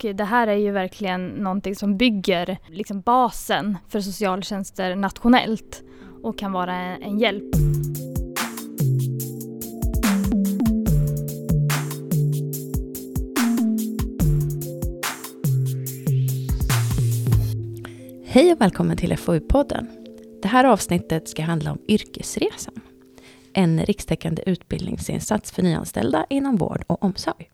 Det här är ju verkligen någonting som bygger liksom basen för socialtjänster nationellt och kan vara en hjälp. Hej och välkommen till FoU-podden. Det här avsnittet ska handla om Yrkesresan. En rikstäckande utbildningsinsats för nyanställda inom vård och omsorg.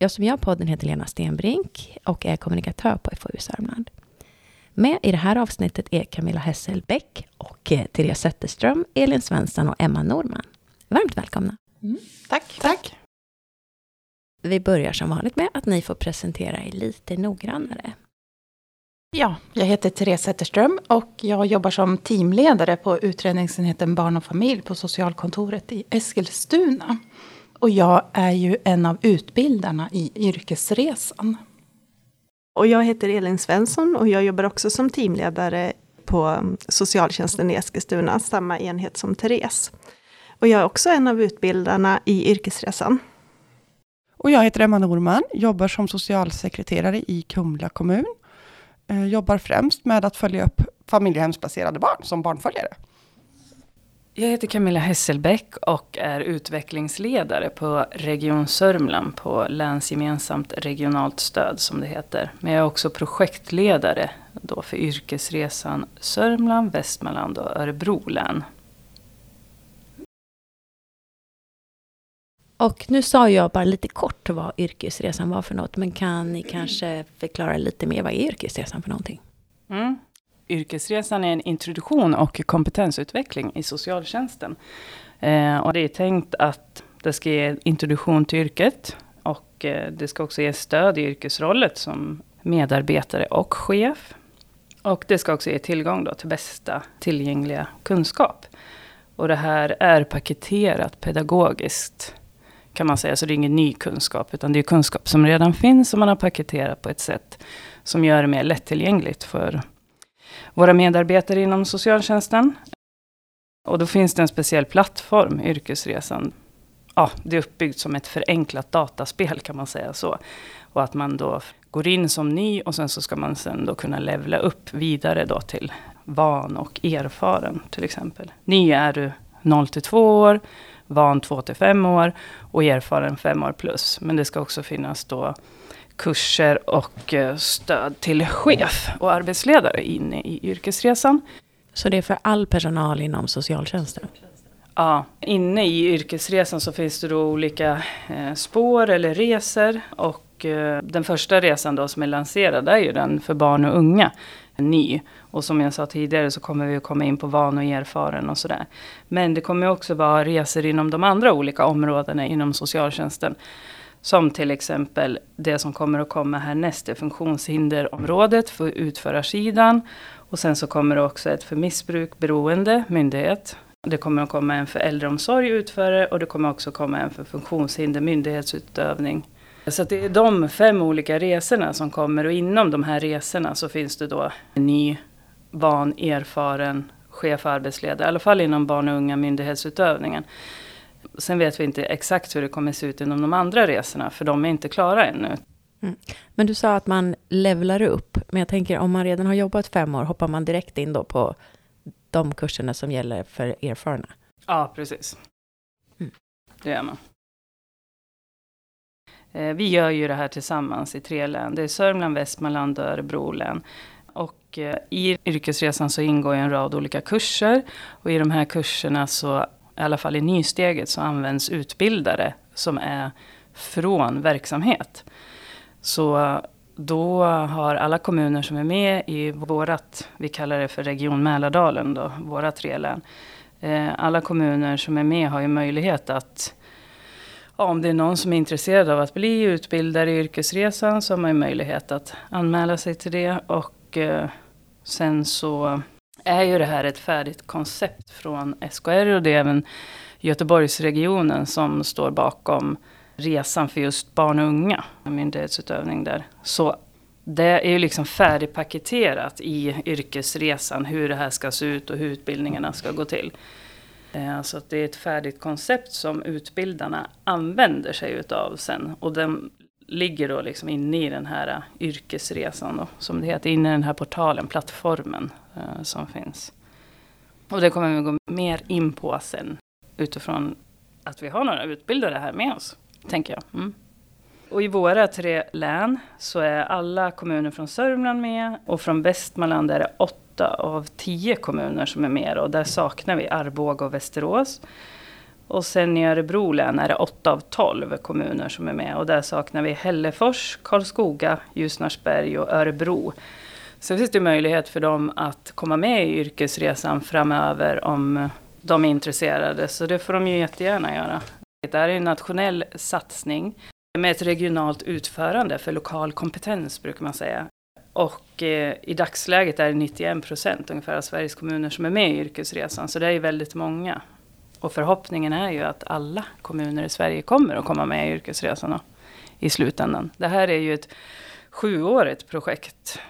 Jag som gör podden heter Lena Stenbrink och är kommunikatör på FoU Sörmland. Med i det här avsnittet är Camilla Hesselbäck och eh, Therese Zetterström, Elin Svensson och Emma Norman. Varmt välkomna. Mm. Tack. Tack. Vi börjar som vanligt med att ni får presentera er lite noggrannare. Ja, jag heter Therese Zetterström och jag jobbar som teamledare på utredningsenheten Barn och familj på socialkontoret i Eskilstuna. Och jag är ju en av utbildarna i yrkesresan. Och jag heter Elin Svensson och jag jobbar också som teamledare på socialtjänsten i Eskilstuna, samma enhet som Therese. Och jag är också en av utbildarna i yrkesresan. Och jag heter Emma Norman, jobbar som socialsekreterare i Kumla kommun. Jag jobbar främst med att följa upp familjehemsplacerade barn som barnföljare. Jag heter Camilla Hesselbäck och är utvecklingsledare på Region Sörmland på Länsgemensamt regionalt stöd som det heter. Men jag är också projektledare då för yrkesresan Sörmland, Västmanland och Örebro län. Och nu sa jag bara lite kort vad yrkesresan var för något, men kan ni kanske förklara lite mer vad är yrkesresan för någonting? Mm. Yrkesresan är en introduktion och kompetensutveckling i socialtjänsten. Eh, och det är tänkt att det ska ge introduktion till yrket och eh, det ska också ge stöd i yrkesrollet som medarbetare och chef. Och det ska också ge tillgång då till bästa tillgängliga kunskap. Och det här är paketerat pedagogiskt kan man säga. Så det är ingen ny kunskap, utan det är kunskap som redan finns som man har paketerat på ett sätt som gör det mer lättillgängligt för våra medarbetare inom socialtjänsten. Och då finns det en speciell plattform, Yrkesresan. Ja, det är uppbyggt som ett förenklat dataspel kan man säga så. Och att man då går in som ny och sen så ska man sen då kunna levla upp vidare då till van och erfaren till exempel. Ny är du 0 till 2 år, van 2 till 5 år och erfaren 5 år plus. Men det ska också finnas då kurser och eh, stöd till chef och arbetsledare inne i yrkesresan. Så det är för all personal inom socialtjänsten? Ja, inne i yrkesresan så finns det då olika eh, spår eller resor. Och eh, den första resan då som är lanserad är ju den för barn och unga. Ny. Och som jag sa tidigare så kommer vi att komma in på van och erfaren och sådär. Men det kommer också vara resor inom de andra olika områdena inom socialtjänsten. Som till exempel det som kommer att komma härnäst, det funktionshinderområdet för utförarsidan. Och sen så kommer det också ett för missbruk beroende myndighet. Det kommer att komma en för äldreomsorg utförare och det kommer också komma en för funktionshinder myndighetsutövning. Så det är de fem olika resorna som kommer och inom de här resorna så finns det då en ny, van, erfaren chef och arbetsledare. I alla fall inom barn och unga myndighetsutövningen. Sen vet vi inte exakt hur det kommer se ut inom de andra resorna, för de är inte klara ännu. Mm. Men du sa att man levlar upp, men jag tänker om man redan har jobbat fem år, hoppar man direkt in då på de kurserna som gäller för erfarna? Ja, precis. Mm. Det gör man. Eh, vi gör ju det här tillsammans i tre län. Det är Sörmland, Västmanland och Örebro län. Och i yrkesresan så ingår en rad olika kurser. Och i de här kurserna så i alla fall i nysteget, så används utbildare som är från verksamhet. Så då har alla kommuner som är med i vårat, vi kallar det för Region Mälardalen då, våra tre län. Eh, alla kommuner som är med har ju möjlighet att, om det är någon som är intresserad av att bli utbildare i yrkesresan så har man ju möjlighet att anmäla sig till det. Och eh, sen så är ju det här ett färdigt koncept från SKR och det är även Göteborgsregionen som står bakom resan för just barn och unga, myndighetsutövning där. Så det är ju liksom färdigpaketerat i yrkesresan hur det här ska se ut och hur utbildningarna ska gå till. Eh, så att det är ett färdigt koncept som utbildarna använder sig utav sen. Och den ligger då liksom inne i den här yrkesresan då, som det heter, inne i den här portalen, plattformen eh, som finns. Och det kommer vi gå mer in på sen utifrån att vi har några utbildare här med oss, tänker jag. Mm. Och i våra tre län så är alla kommuner från Sörmland med och från Västmanland är det åtta av tio kommuner som är med och där saknar vi Arboga och Västerås. Och sen i Örebro län är det åtta av tolv kommuner som är med och där saknar vi Hällefors, Karlskoga, Ljusnarsberg och Örebro. Sen finns det möjlighet för dem att komma med i yrkesresan framöver om de är intresserade. Så det får de ju jättegärna göra. Det här är en nationell satsning med ett regionalt utförande för lokal kompetens brukar man säga. Och eh, i dagsläget är det 91 procent ungefär av Sveriges kommuner som är med i yrkesresan. Så det är ju väldigt många. Och förhoppningen är ju att alla kommuner i Sverige kommer att komma med i yrkesresan i slutändan. Det här är ju ett sjuårigt projekt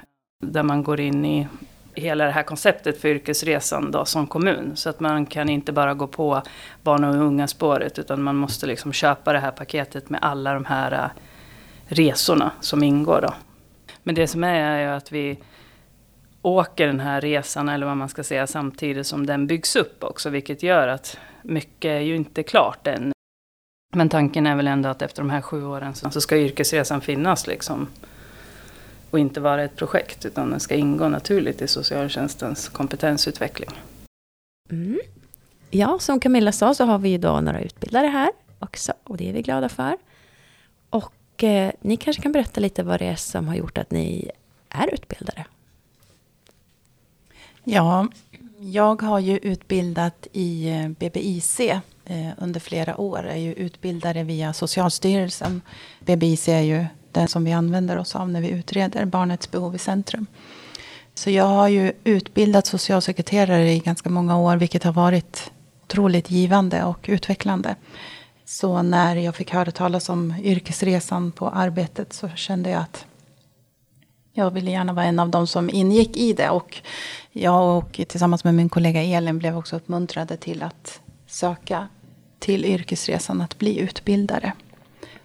där man går in i hela det här konceptet för yrkesresan då, som kommun. Så att man kan inte bara gå på barn och unga spåret utan man måste liksom köpa det här paketet med alla de här äh, resorna som ingår. Då. Men det som är är ju att vi åker den här resan, eller vad man ska säga, samtidigt som den byggs upp också. Vilket gör att mycket är ju inte klart än. Men tanken är väl ändå att efter de här sju åren så ska yrkesresan finnas liksom och inte vara ett projekt utan den ska ingå naturligt i socialtjänstens kompetensutveckling. Mm. Ja, som Camilla sa så har vi idag några utbildare här också och det är vi glada för. Och eh, ni kanske kan berätta lite vad det är som har gjort att ni är utbildare? Ja, jag har ju utbildat i eh, BBIC eh, under flera år. Jag är ju utbildare via Socialstyrelsen. BBIC är ju det som vi använder oss av när vi utreder barnets behov i centrum. Så jag har ju utbildat socialsekreterare i ganska många år, vilket har varit otroligt givande och utvecklande. Så när jag fick höra talas om yrkesresan på arbetet så kände jag att jag ville gärna vara en av dem som ingick i det. Och jag och tillsammans med min kollega Elin blev också uppmuntrade till att söka till yrkesresan att bli utbildare.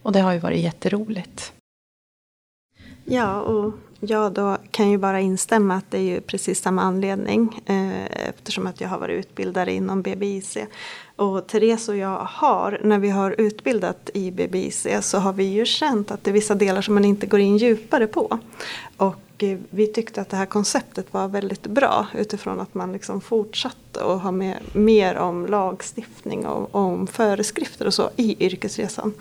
Och det har ju varit jätteroligt. Ja, och jag då kan ju bara instämma att det är ju precis samma anledning eh, eftersom att jag har varit utbildare inom BBIC. Och Therese och jag har, när vi har utbildat i BBIC så har vi ju känt att det är vissa delar som man inte går in djupare på. Och eh, vi tyckte att det här konceptet var väldigt bra utifrån att man liksom fortsatte och ha med mer om lagstiftning och om föreskrifter och så i yrkesresan.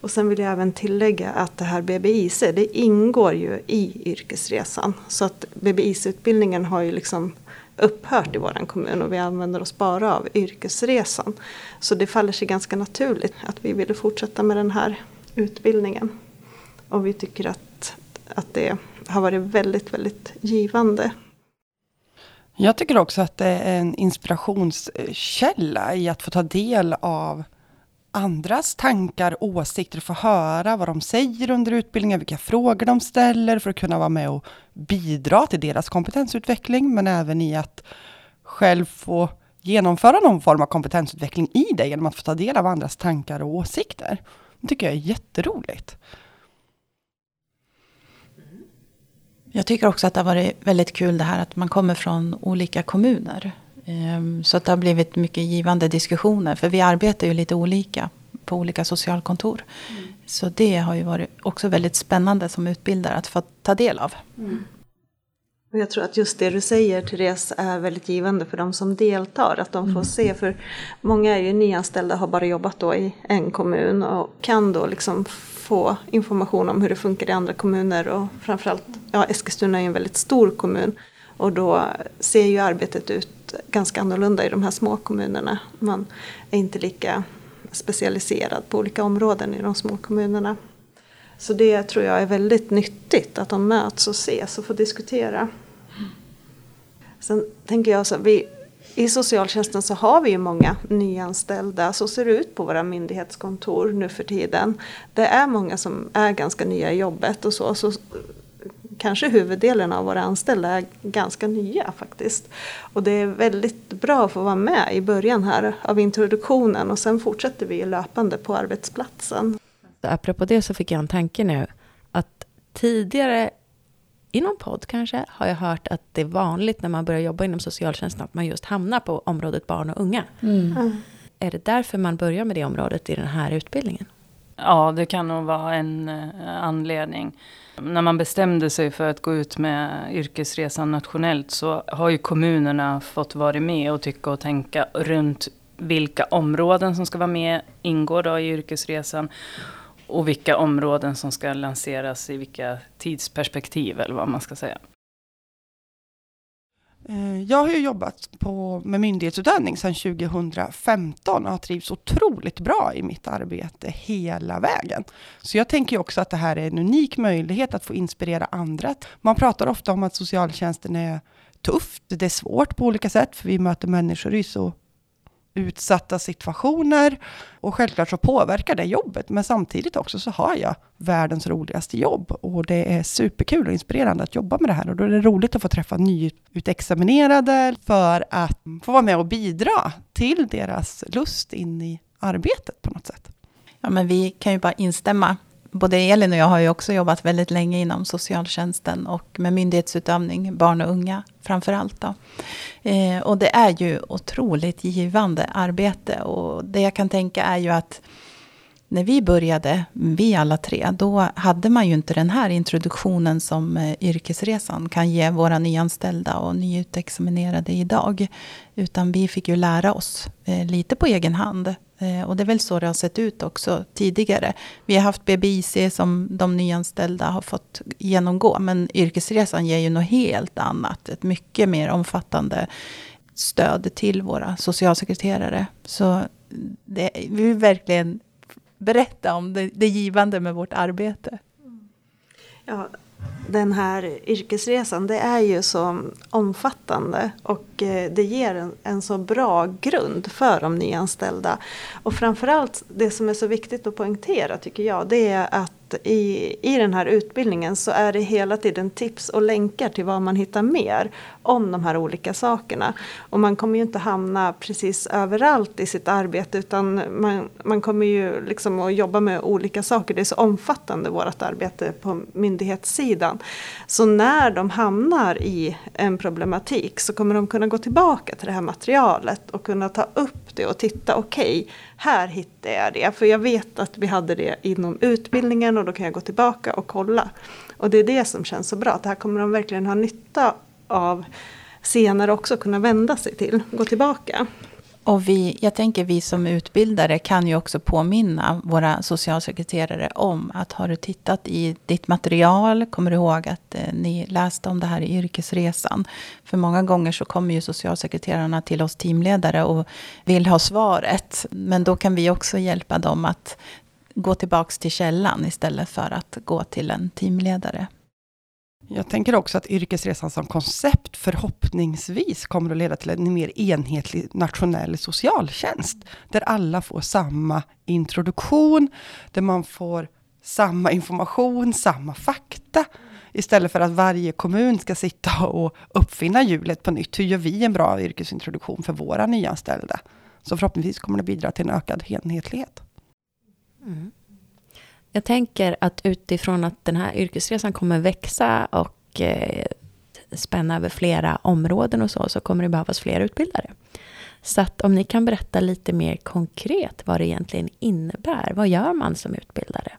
Och sen vill jag även tillägga att det här BBIC, det ingår ju i yrkesresan. Så att BBIC-utbildningen har ju liksom upphört i vår kommun och vi använder oss bara av yrkesresan. Så det faller sig ganska naturligt att vi ville fortsätta med den här utbildningen. Och vi tycker att, att det har varit väldigt, väldigt givande. Jag tycker också att det är en inspirationskälla i att få ta del av andras tankar, åsikter, få höra vad de säger under utbildningen, vilka frågor de ställer för att kunna vara med och bidra till deras kompetensutveckling, men även i att själv få genomföra någon form av kompetensutveckling i det genom att få ta del av andras tankar och åsikter. Det tycker jag är jätteroligt. Jag tycker också att det har varit väldigt kul det här att man kommer från olika kommuner. Ehm, så att det har blivit mycket givande diskussioner. För vi arbetar ju lite olika på olika socialkontor. Mm. Så det har ju varit också väldigt spännande som utbildare att få ta del av. Mm. Jag tror att just det du säger Therese är väldigt givande för de som deltar. Att de får mm. se, för många är ju nyanställda och har bara jobbat då i en kommun och kan då liksom få information om hur det funkar i andra kommuner och framförallt, ja Eskilstuna är ju en väldigt stor kommun och då ser ju arbetet ut ganska annorlunda i de här små kommunerna. Man är inte lika specialiserad på olika områden i de små kommunerna. Så det tror jag är väldigt nyttigt att de möts och ses och får diskutera. Sen tänker jag så vi, i socialtjänsten så har vi ju många nyanställda. Så ser det ut på våra myndighetskontor nu för tiden. Det är många som är ganska nya i jobbet och så. så kanske huvuddelen av våra anställda är ganska nya faktiskt. Och det är väldigt bra att få vara med i början här av introduktionen och sen fortsätter vi löpande på arbetsplatsen. Apropå det så fick jag en tanke nu. Att tidigare i någon podd kanske har jag hört att det är vanligt när man börjar jobba inom socialtjänsten att man just hamnar på området barn och unga. Mm. Är det därför man börjar med det området i den här utbildningen? Ja, det kan nog vara en eh, anledning. När man bestämde sig för att gå ut med yrkesresan nationellt så har ju kommunerna fått vara med och tycka och tänka runt vilka områden som ska vara med, ingår då i yrkesresan och vilka områden som ska lanseras i vilka tidsperspektiv eller vad man ska säga. Eh, jag har ju jobbat på, med myndighetsutövning sedan 2015 och har trivts otroligt bra i mitt arbete hela vägen. Så jag tänker ju också att det här är en unik möjlighet att få inspirera andra. Man pratar ofta om att socialtjänsten är tufft, det är svårt på olika sätt, för vi möter människor i så utsatta situationer. Och självklart så påverkar det jobbet, men samtidigt också så har jag världens roligaste jobb. Och det är superkul och inspirerande att jobba med det här. Och då är det roligt att få träffa nyutexaminerade för att få vara med och bidra till deras lust in i arbetet på något sätt. Ja, men vi kan ju bara instämma. Både Elin och jag har ju också jobbat väldigt länge inom socialtjänsten och med myndighetsutövning, barn och unga framför allt. Då. Eh, och det är ju otroligt givande arbete och det jag kan tänka är ju att när vi började, vi alla tre, då hade man ju inte den här introduktionen som eh, yrkesresan kan ge våra nyanställda och nyutexaminerade idag. Utan vi fick ju lära oss eh, lite på egen hand. Eh, och det är väl så det har sett ut också tidigare. Vi har haft BBIC som de nyanställda har fått genomgå. Men yrkesresan ger ju något helt annat. Ett mycket mer omfattande stöd till våra socialsekreterare. Så det, vi vill verkligen berätta om det, det givande med vårt arbete. Ja, den här yrkesresan det är ju så omfattande och eh, det ger en, en så bra grund för de nyanställda. Och framförallt det som är så viktigt att poängtera tycker jag det är att i, i den här utbildningen så är det hela tiden tips och länkar till vad man hittar mer om de här olika sakerna. Och man kommer ju inte hamna precis överallt i sitt arbete utan man, man kommer ju liksom att jobba med olika saker. Det är så omfattande vårt arbete på myndighetssidan. Så när de hamnar i en problematik så kommer de kunna gå tillbaka till det här materialet och kunna ta upp det och titta, okej, okay, här hittar jag det. För jag vet att vi hade det inom utbildningen och då kan jag gå tillbaka och kolla. Och det är det som känns så bra, att det här kommer de verkligen ha nytta av senare också kunna vända sig till, gå tillbaka. Och vi, jag tänker vi som utbildare kan ju också påminna våra socialsekreterare om att har du tittat i ditt material, kommer du ihåg att eh, ni läste om det här i yrkesresan. För många gånger så kommer ju socialsekreterarna till oss teamledare och vill ha svaret. Men då kan vi också hjälpa dem att gå tillbaks till källan istället för att gå till en teamledare. Jag tänker också att yrkesresan som koncept förhoppningsvis kommer att leda till en mer enhetlig nationell socialtjänst, där alla får samma introduktion, där man får samma information, samma fakta, istället för att varje kommun ska sitta och uppfinna hjulet på nytt. Hur gör vi en bra yrkesintroduktion för våra nyanställda? Så förhoppningsvis kommer det bidra till en ökad enhetlighet. Mm. Jag tänker att utifrån att den här yrkesresan kommer växa och eh, spänna över flera områden och så, så kommer det behövas fler utbildare. Så att om ni kan berätta lite mer konkret vad det egentligen innebär. Vad gör man som utbildare?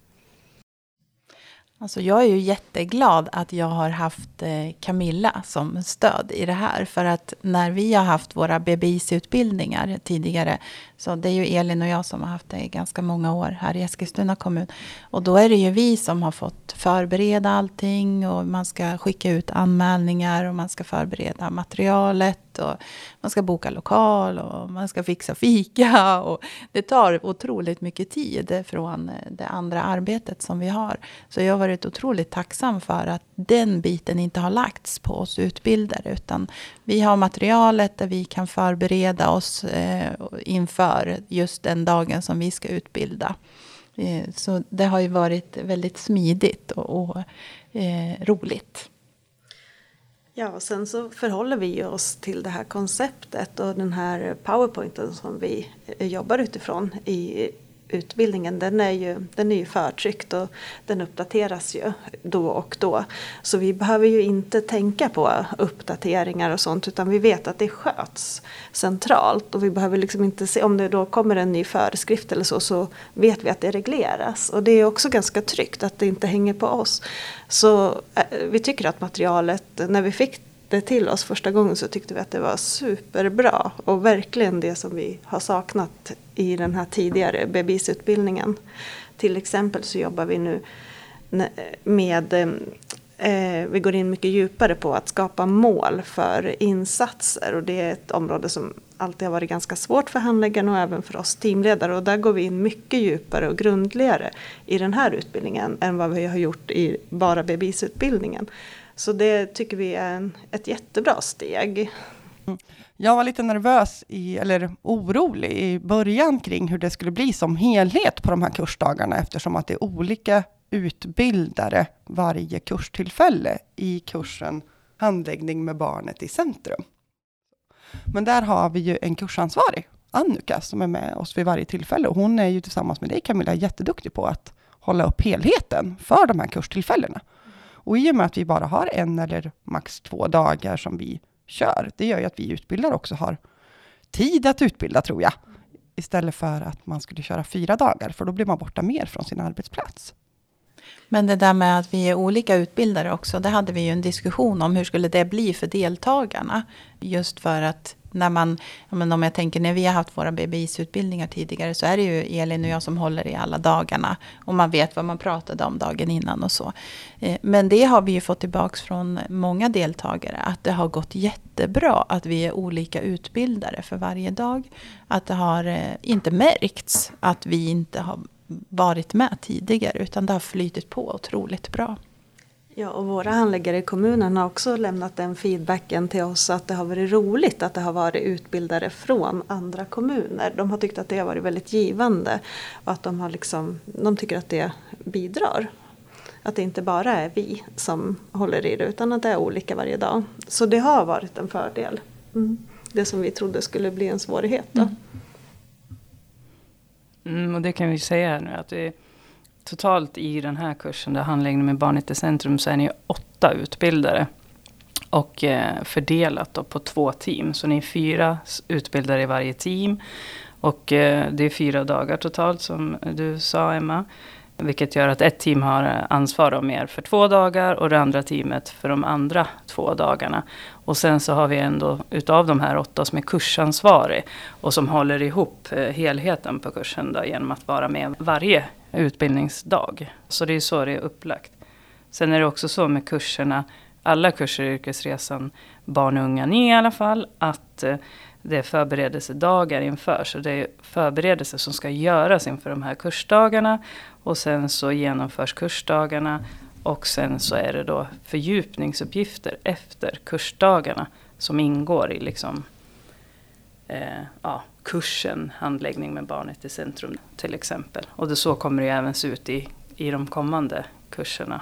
Alltså jag är ju jätteglad att jag har haft eh, Camilla som stöd i det här. För att när vi har haft våra BBIC-utbildningar tidigare, så det är ju Elin och jag som har haft det i ganska många år här i Eskilstuna kommun. Och då är det ju vi som har fått förbereda allting och man ska skicka ut anmälningar och man ska förbereda materialet och man ska boka lokal och man ska fixa fika. Och det tar otroligt mycket tid från det andra arbetet som vi har. Så jag har varit otroligt tacksam för att den biten inte har lagts på oss utbildare. Utan vi har materialet där vi kan förbereda oss eh, inför just den dagen som vi ska utbilda. Eh, så det har ju varit väldigt smidigt och, och eh, roligt. Ja, och sen så förhåller vi oss till det här konceptet och den här powerpointen som vi eh, jobbar utifrån i utbildningen den är ju, den är ju förtryckt och den uppdateras ju då och då. Så vi behöver ju inte tänka på uppdateringar och sånt utan vi vet att det sköts centralt och vi behöver liksom inte se om det då kommer en ny föreskrift eller så så vet vi att det regleras och det är också ganska tryggt att det inte hänger på oss. Så eh, vi tycker att materialet, när vi fick det till oss första gången så tyckte vi att det var superbra och verkligen det som vi har saknat i den här tidigare bebisutbildningen. Till exempel så jobbar vi nu med eh, eh, vi går in mycket djupare på att skapa mål för insatser och det är ett område som alltid har varit ganska svårt för handläggarna och även för oss teamledare och där går vi in mycket djupare och grundligare i den här utbildningen än vad vi har gjort i bara bebisutbildningen. Så det tycker vi är en, ett jättebra steg. Jag var lite nervös, i, eller orolig i början kring hur det skulle bli som helhet på de här kursdagarna, eftersom att det är olika utbildare varje kurstillfälle i kursen handläggning med barnet i centrum. Men där har vi ju en kursansvarig, Annika, som är med oss vid varje tillfälle. Och hon är ju tillsammans med dig Camilla jätteduktig på att hålla upp helheten för de här kurstillfällena. Och i och med att vi bara har en eller max två dagar som vi kör, det gör ju att vi utbildare också har tid att utbilda, tror jag. Istället för att man skulle köra fyra dagar, för då blir man borta mer från sin arbetsplats. Men det där med att vi är olika utbildare också, det hade vi ju en diskussion om. Hur skulle det bli för deltagarna? Just för att när man, om jag tänker när vi har haft våra BBIS-utbildningar tidigare så är det ju Elin och jag som håller i alla dagarna. Och man vet vad man pratade om dagen innan och så. Eh, men det har vi ju fått tillbaka från många deltagare. Att det har gått jättebra att vi är olika utbildare för varje dag. Att det har eh, inte märkts att vi inte har varit med tidigare. Utan det har flytit på otroligt bra. Ja, och våra handläggare i kommunen har också lämnat den feedbacken till oss att det har varit roligt att det har varit utbildare från andra kommuner. De har tyckt att det har varit väldigt givande och att de, har liksom, de tycker att det bidrar. Att det inte bara är vi som håller i det utan att det är olika varje dag. Så det har varit en fördel. Mm. Det som vi trodde skulle bli en svårighet. Då. Mm. Mm, och det kan vi säga nu att det totalt i den här kursen, där handläggning med barnet i centrum, så är ni åtta utbildare. Och eh, fördelat då på två team. Så ni är fyra utbildare i varje team. Och eh, det är fyra dagar totalt som du sa Emma. Vilket gör att ett team har eh, ansvar om er för två dagar och det andra teamet för de andra två dagarna. Och sen så har vi ändå utav de här åtta som är kursansvarig och som håller ihop eh, helheten på kursen då, genom att vara med varje utbildningsdag. Så det är så det är upplagt. Sen är det också så med kurserna, alla kurser i yrkesresan, barn och unga ni i alla fall, att eh, det är förberedelsedagar inför. Så det är förberedelser som ska göras inför de här kursdagarna. Och sen så genomförs kursdagarna. Och sen så är det då fördjupningsuppgifter efter kursdagarna. Som ingår i liksom, eh, ja, kursen handläggning med barnet i centrum till exempel. Och det, så kommer det även se ut i, i de kommande kurserna.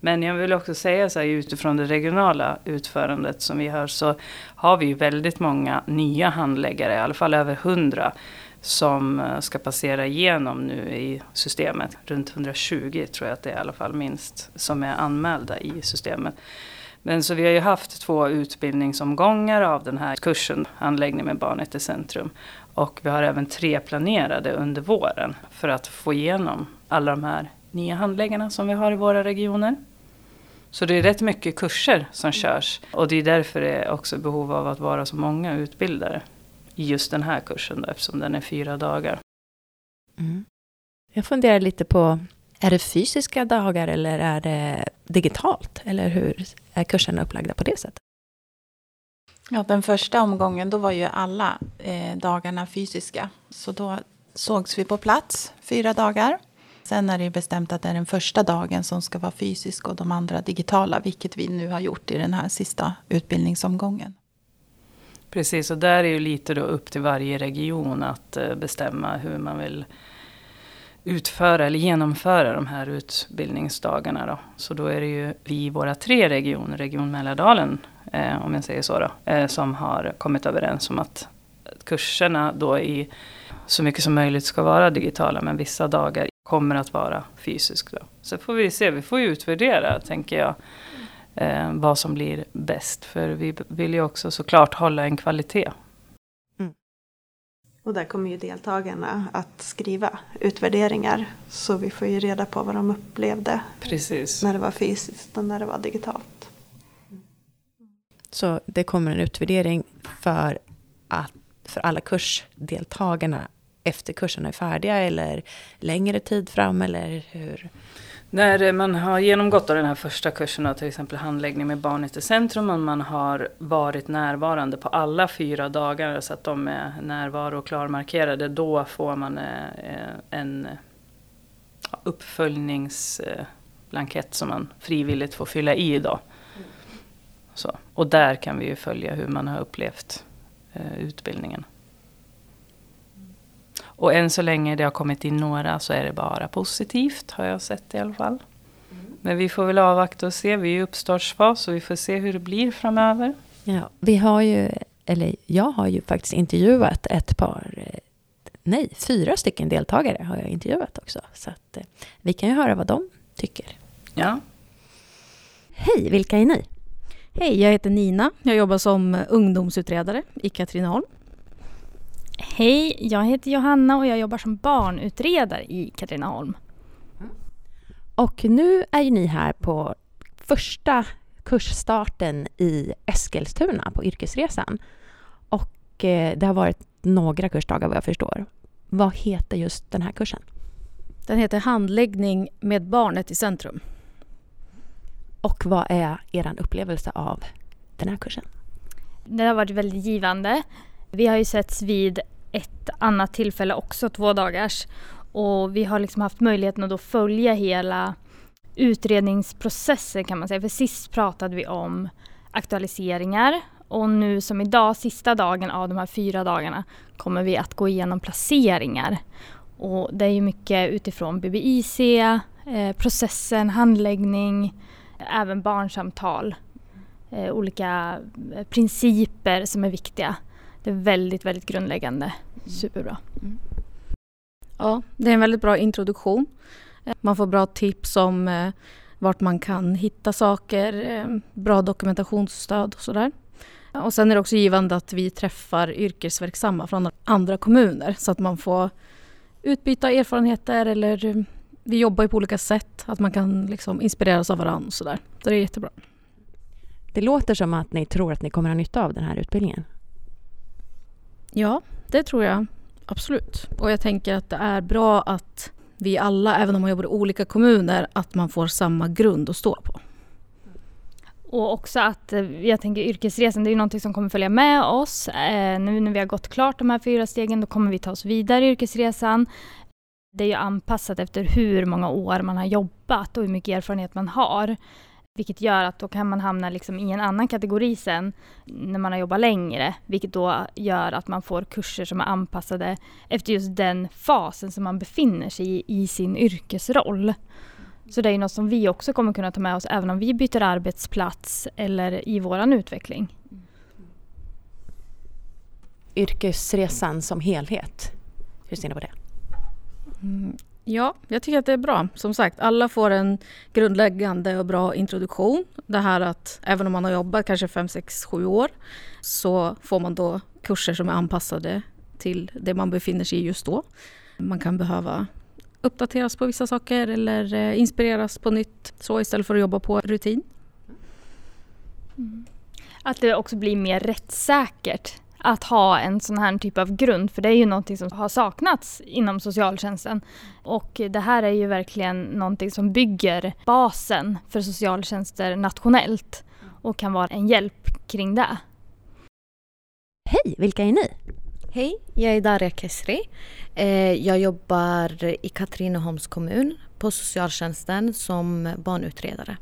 Men jag vill också säga så här utifrån det regionala utförandet som vi har så har vi väldigt många nya handläggare, i alla fall över hundra som eh, ska passera igenom nu i systemet. Runt 120 tror jag att det är i alla fall minst som är anmälda i systemet. Men så vi har ju haft två utbildningsomgångar av den här kursen, Anläggning med barnet i centrum. Och vi har även tre planerade under våren för att få igenom alla de här nya handläggarna som vi har i våra regioner. Så det är rätt mycket kurser som körs och det är därför det är också behov av att vara så många utbildare i just den här kursen då, eftersom den är fyra dagar. Mm. Jag funderar lite på, är det fysiska dagar eller är det digitalt? Eller hur är kurserna upplagda på det sättet? Ja, den första omgången då var ju alla eh, dagarna fysiska. Så då sågs vi på plats fyra dagar. Sen är det bestämt att det är den första dagen som ska vara fysisk och de andra digitala, vilket vi nu har gjort i den här sista utbildningsomgången. Precis, och där är ju lite då upp till varje region att eh, bestämma hur man vill utföra eller genomföra de här utbildningsdagarna. Då. Så då är det ju vi i våra tre regioner, Region Mälardalen, eh, om jag säger så, då, eh, som har kommit överens om att kurserna då i så mycket som möjligt ska vara digitala men vissa dagar kommer att vara fysiska. Så får vi se, vi får ju utvärdera tänker jag eh, vad som blir bäst. För vi vill ju också såklart hålla en kvalitet. Och där kommer ju deltagarna att skriva utvärderingar. Så vi får ju reda på vad de upplevde Precis. när det var fysiskt och när det var digitalt. Så det kommer en utvärdering för, att, för alla kursdeltagarna efter kurserna är färdiga eller längre tid fram eller hur? När eh, man har genomgått den här första kursen, till exempel handläggning med barnet i centrum, och man har varit närvarande på alla fyra dagar så att de är närvaro och klarmarkerade, då får man eh, eh, en uppföljningsblankett som man frivilligt får fylla i. Då. Så. Och där kan vi ju följa hur man har upplevt utbildningen. Och än så länge det har kommit in några så är det bara positivt har jag sett i alla fall. Men vi får väl avvakta och se. Vi är i uppstartsfas och vi får se hur det blir framöver. Ja, vi har ju, eller jag har ju faktiskt intervjuat ett par, eh, nej, fyra stycken deltagare har jag intervjuat också. Så att eh, vi kan ju höra vad de tycker. Ja. Hej, vilka är ni? Hej, jag heter Nina. Jag jobbar som ungdomsutredare i Katrineholm. Hej, jag heter Johanna och jag jobbar som barnutredare i Katrineholm. Och nu är ju ni här på första kursstarten i Eskilstuna på yrkesresan. Och eh, det har varit några kursdagar vad jag förstår. Vad heter just den här kursen? Den heter Handläggning med barnet i centrum. Och vad är er upplevelse av den här kursen? Det har varit väldigt givande. Vi har ju setts vid ett annat tillfälle också, två dagars. Och vi har liksom haft möjligheten att då följa hela utredningsprocessen kan man säga. För sist pratade vi om aktualiseringar och nu som idag, sista dagen av de här fyra dagarna, kommer vi att gå igenom placeringar. Och det är ju mycket utifrån BBIC, eh, processen, handläggning, även barnsamtal. Eh, olika eh, principer som är viktiga. Det är väldigt, väldigt grundläggande. Superbra. Mm. Ja, det är en väldigt bra introduktion. Man får bra tips om eh, vart man kan hitta saker, eh, bra dokumentationsstöd och sådär. Och sen är det också givande att vi träffar yrkesverksamma från andra kommuner så att man får utbyta erfarenheter eller eh, vi jobbar ju på olika sätt, att man kan liksom inspireras av varandra och sådär. Så det är jättebra. Det låter som att ni tror att ni kommer ha nytta av den här utbildningen. Ja, det tror jag absolut. Och jag tänker att det är bra att vi alla, även om man jobbar i olika kommuner, att man får samma grund att stå på. Och också att eh, jag tänker yrkesresan, det är ju någonting som kommer följa med oss. Eh, nu när vi har gått klart de här fyra stegen, då kommer vi ta oss vidare i yrkesresan. Det är ju anpassat efter hur många år man har jobbat och hur mycket erfarenhet man har. Vilket gör att då kan man hamna liksom i en annan kategori sen när man har jobbat längre. Vilket då gör att man får kurser som är anpassade efter just den fasen som man befinner sig i, i sin yrkesroll. Så det är något som vi också kommer kunna ta med oss även om vi byter arbetsplats eller i våran utveckling. Yrkesresan som helhet, hur ser ni på det? Mm, Ja, jag tycker att det är bra. Som sagt, alla får en grundläggande och bra introduktion. Det här att även om man har jobbat kanske 5, 6, 7 år så får man då kurser som är anpassade till det man befinner sig i just då. Man kan behöva uppdateras på vissa saker eller eh, inspireras på nytt så istället för att jobba på rutin. Mm. Att det också blir mer rättssäkert att ha en sån här typ av grund, för det är ju någonting som har saknats inom socialtjänsten. Och det här är ju verkligen någonting som bygger basen för socialtjänster nationellt och kan vara en hjälp kring det. Hej, vilka är ni? Hej, jag är Daria Kesri. Eh, jag jobbar i Katrineholms kommun på socialtjänsten som barnutredare.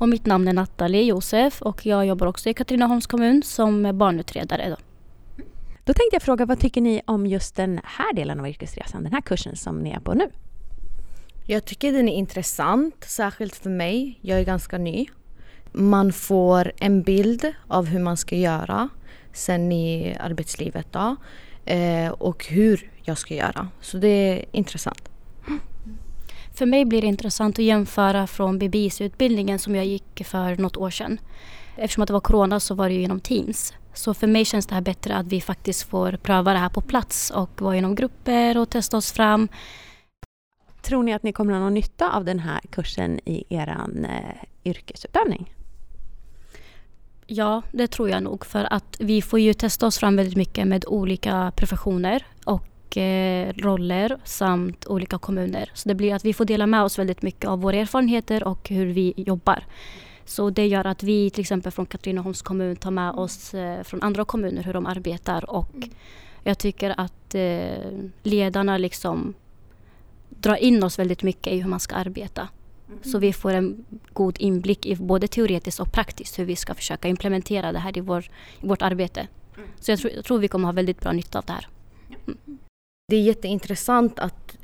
Och mitt namn är Nathalie Josef och jag jobbar också i Katrineholms kommun som barnutredare. Då. då tänkte jag fråga, vad tycker ni om just den här delen av yrkesresan, den här kursen som ni är på nu? Jag tycker den är intressant, särskilt för mig. Jag är ganska ny. Man får en bild av hur man ska göra. sen i arbetslivet då. Eh, och hur jag ska göra. Så det är intressant. För mig blir det intressant att jämföra från BBIS-utbildningen som jag gick för något år sedan. Eftersom att det var corona så var det ju genom Teams. Så för mig känns det här bättre att vi faktiskt får pröva det här på plats och vara inom grupper och testa oss fram. Tror ni att ni kommer att ha någon nytta av den här kursen i er eh, yrkesutövning? Ja, det tror jag nog. För att vi får ju testa oss fram väldigt mycket med olika professioner och eh, roller samt olika kommuner. Så det blir att vi får dela med oss väldigt mycket av våra erfarenheter och hur vi jobbar. Så det gör att vi till exempel från Katrineholms kommun tar med oss eh, från andra kommuner hur de arbetar och mm. jag tycker att eh, ledarna liksom drar in oss väldigt mycket i hur man ska arbeta. Mm. Så vi får en god inblick i både teoretiskt och praktiskt hur vi ska försöka implementera det här i, vår, i vårt arbete. Mm. Så jag, tro, jag tror vi kommer ha väldigt bra nytta av det här. Mm. Det är jätteintressant att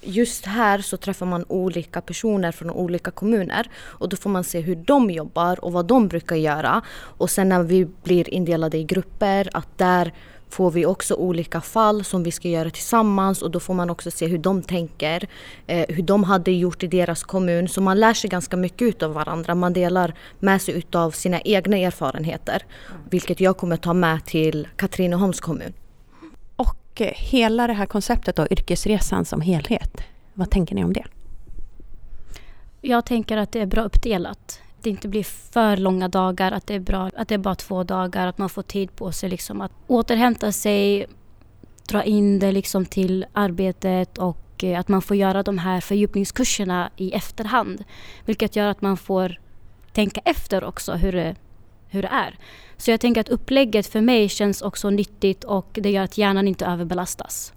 just här så träffar man olika personer från olika kommuner och då får man se hur de jobbar och vad de brukar göra. Och sen när vi blir indelade i grupper, att där får vi också olika fall som vi ska göra tillsammans och då får man också se hur de tänker, eh, hur de hade gjort i deras kommun. Så man lär sig ganska mycket av varandra. Man delar med sig av sina egna erfarenheter, vilket jag kommer ta med till Katrineholms kommun. Och eh, hela det här konceptet då, yrkesresan som helhet, vad tänker ni om det? Jag tänker att det är bra uppdelat det inte blir för långa dagar, att det är bra att det är bara två dagar, att man får tid på sig liksom att återhämta sig, dra in det liksom till arbetet och eh, att man får göra de här fördjupningskurserna i efterhand. Vilket gör att man får tänka efter också hur det, hur det är. Så jag tänker att upplägget för mig känns också nyttigt och det gör att hjärnan inte överbelastas.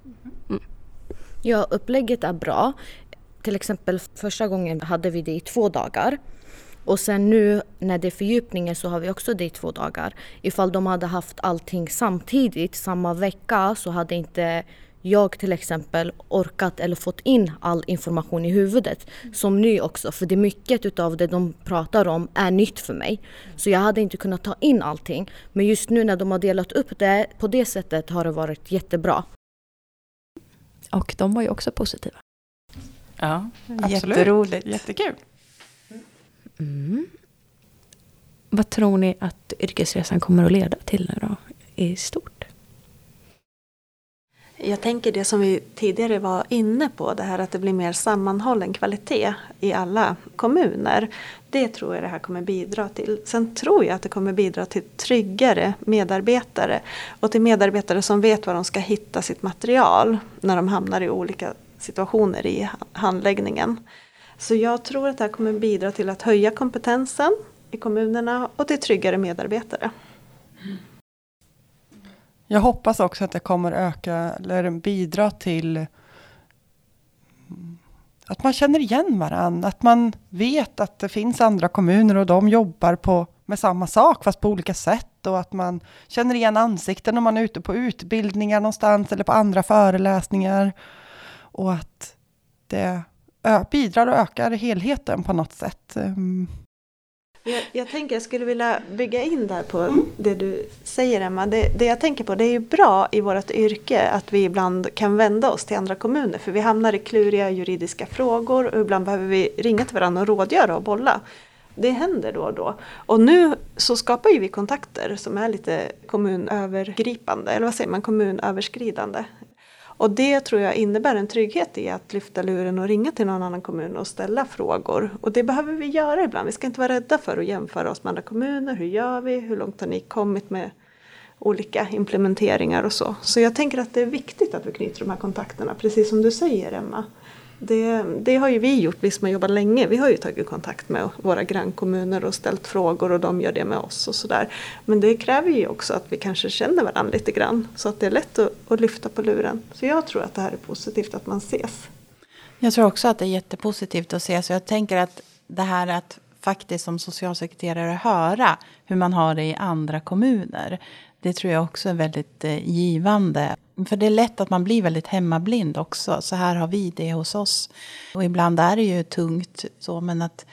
Mm. Ja, upplägget är bra. Till exempel första gången hade vi det i två dagar. Och sen nu när det är fördjupningen så har vi också det i två dagar. Ifall de hade haft allting samtidigt samma vecka så hade inte jag till exempel orkat eller fått in all information i huvudet som ny också. För det är mycket utav det de pratar om är nytt för mig. Så jag hade inte kunnat ta in allting. Men just nu när de har delat upp det på det sättet har det varit jättebra. Och de var ju också positiva. Ja, absolut. Jätteroligt. Jättekul. Mm. Vad tror ni att yrkesresan kommer att leda till nu då, i stort? Jag tänker det som vi tidigare var inne på, det här att det blir mer sammanhållen kvalitet i alla kommuner. Det tror jag det här kommer bidra till. Sen tror jag att det kommer bidra till tryggare medarbetare och till medarbetare som vet var de ska hitta sitt material när de hamnar i olika situationer i handläggningen. Så jag tror att det här kommer bidra till att höja kompetensen i kommunerna och till tryggare medarbetare. Jag hoppas också att det kommer öka eller bidra till att man känner igen varandra, att man vet att det finns andra kommuner och de jobbar på, med samma sak fast på olika sätt och att man känner igen ansikten om man är ute på utbildningar någonstans eller på andra föreläsningar och att det bidrar och ökar helheten på något sätt. Ehm. Jag, jag tänker jag skulle vilja bygga in där på mm. det du säger Emma. Det, det, jag tänker på det är ju bra i vårt yrke att vi ibland kan vända oss till andra kommuner för vi hamnar i kluriga juridiska frågor och ibland behöver vi ringa till varandra och rådgöra och bolla. Det händer då och då. Och nu så skapar ju vi kontakter som är lite kommunövergripande, eller vad säger man, kommunöverskridande. Och det tror jag innebär en trygghet i att lyfta luren och ringa till någon annan kommun och ställa frågor. Och det behöver vi göra ibland. Vi ska inte vara rädda för att jämföra oss med andra kommuner. Hur gör vi? Hur långt har ni kommit med olika implementeringar och så. Så jag tänker att det är viktigt att vi knyter de här kontakterna, precis som du säger Emma. Det, det, har ju vi gjort, vi som har jobbat länge. Vi har ju tagit kontakt med våra grannkommuner och ställt frågor och de gör det med oss och sådär. Men det kräver ju också att vi kanske känner varandra lite grann så att det är lätt att, att lyfta på luren. Så jag tror att det här är positivt att man ses. Jag tror också att det är jättepositivt att ses. Jag tänker att det här att faktiskt som socialsekreterare höra hur man har det i andra kommuner. Det tror jag också är väldigt eh, givande. För det är lätt att man blir väldigt hemmablind också. Så här har vi det hos oss. Och ibland är det ju tungt så, men att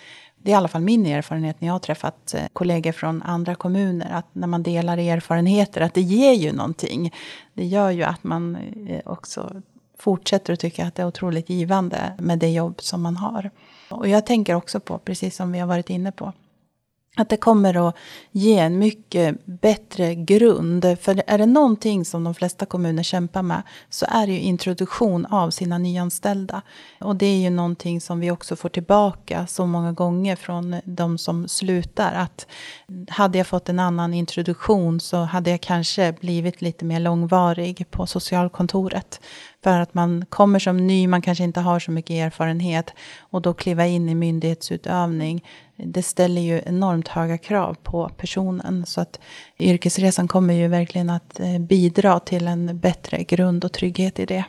det är i alla fall min erfarenhet när jag har träffat eh, kollegor från andra kommuner, att när man delar erfarenheter, att det ger ju någonting. Det gör ju att man eh, också fortsätter att tycka att det är otroligt givande med det jobb som man har. Och jag tänker också på, precis som vi har varit inne på, att det kommer att ge en mycket bättre grund. För är det någonting som de flesta kommuner kämpar med så är det ju introduktion av sina nyanställda. Och det är ju någonting som vi också får tillbaka så många gånger från de som slutar. Att hade jag fått en annan introduktion så hade jag kanske blivit lite mer långvarig på socialkontoret. För att man kommer som ny, man kanske inte har så mycket erfarenhet. Och då kliva in i myndighetsutövning, det ställer ju enormt höga krav på personen. Så att yrkesresan kommer ju verkligen att eh, bidra till en bättre grund och trygghet i det.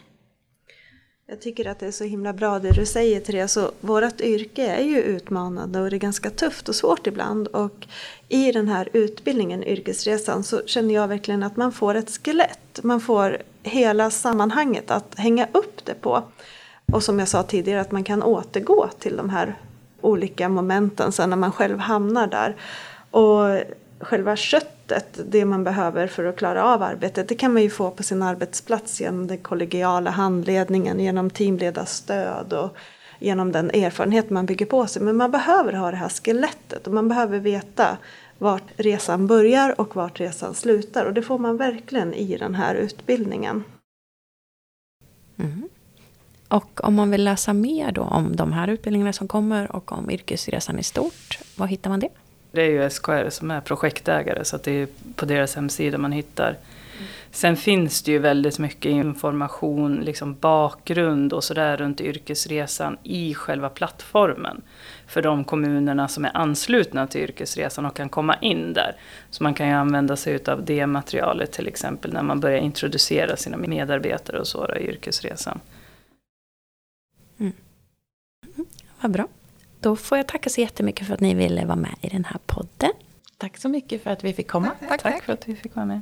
Jag tycker att det är så himla bra det du säger Therese. Vårt yrke är ju utmanande och det är ganska tufft och svårt ibland. Och i den här utbildningen, yrkesresan, så känner jag verkligen att man får ett skelett. Man får hela sammanhanget att hänga upp det på. Och som jag sa tidigare, att man kan återgå till de här olika momenten sen när man själv hamnar där. Och själva köttet, det man behöver för att klara av arbetet, det kan man ju få på sin arbetsplats genom den kollegiala handledningen, genom teamledarstöd och genom den erfarenhet man bygger på sig. Men man behöver ha det här skelettet och man behöver veta vart resan börjar och vart resan slutar. Och det får man verkligen i den här utbildningen. Mm. Och om man vill läsa mer då om de här utbildningarna som kommer och om yrkesresan i stort, var hittar man det? Det är ju SKR som är projektägare så det är på deras hemsida man hittar. Sen finns det ju väldigt mycket information, liksom bakgrund och sådär runt yrkesresan i själva plattformen. För de kommunerna som är anslutna till yrkesresan och kan komma in där. Så man kan ju använda sig av det materialet till exempel när man börjar introducera sina medarbetare och så i yrkesresan. Mm. Vad bra. Då får jag tacka så jättemycket för att ni ville vara med i den här podden. Tack så mycket för att vi fick komma. Tack, tack för att vi fick vara med.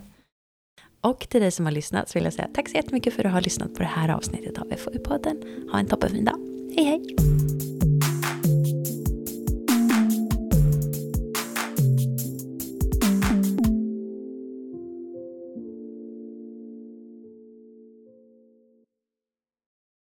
Och till dig som har lyssnat så vill jag säga tack så jättemycket för att du har lyssnat på det här avsnittet av FoU-podden. Ha en toppenfin dag. Hej hej!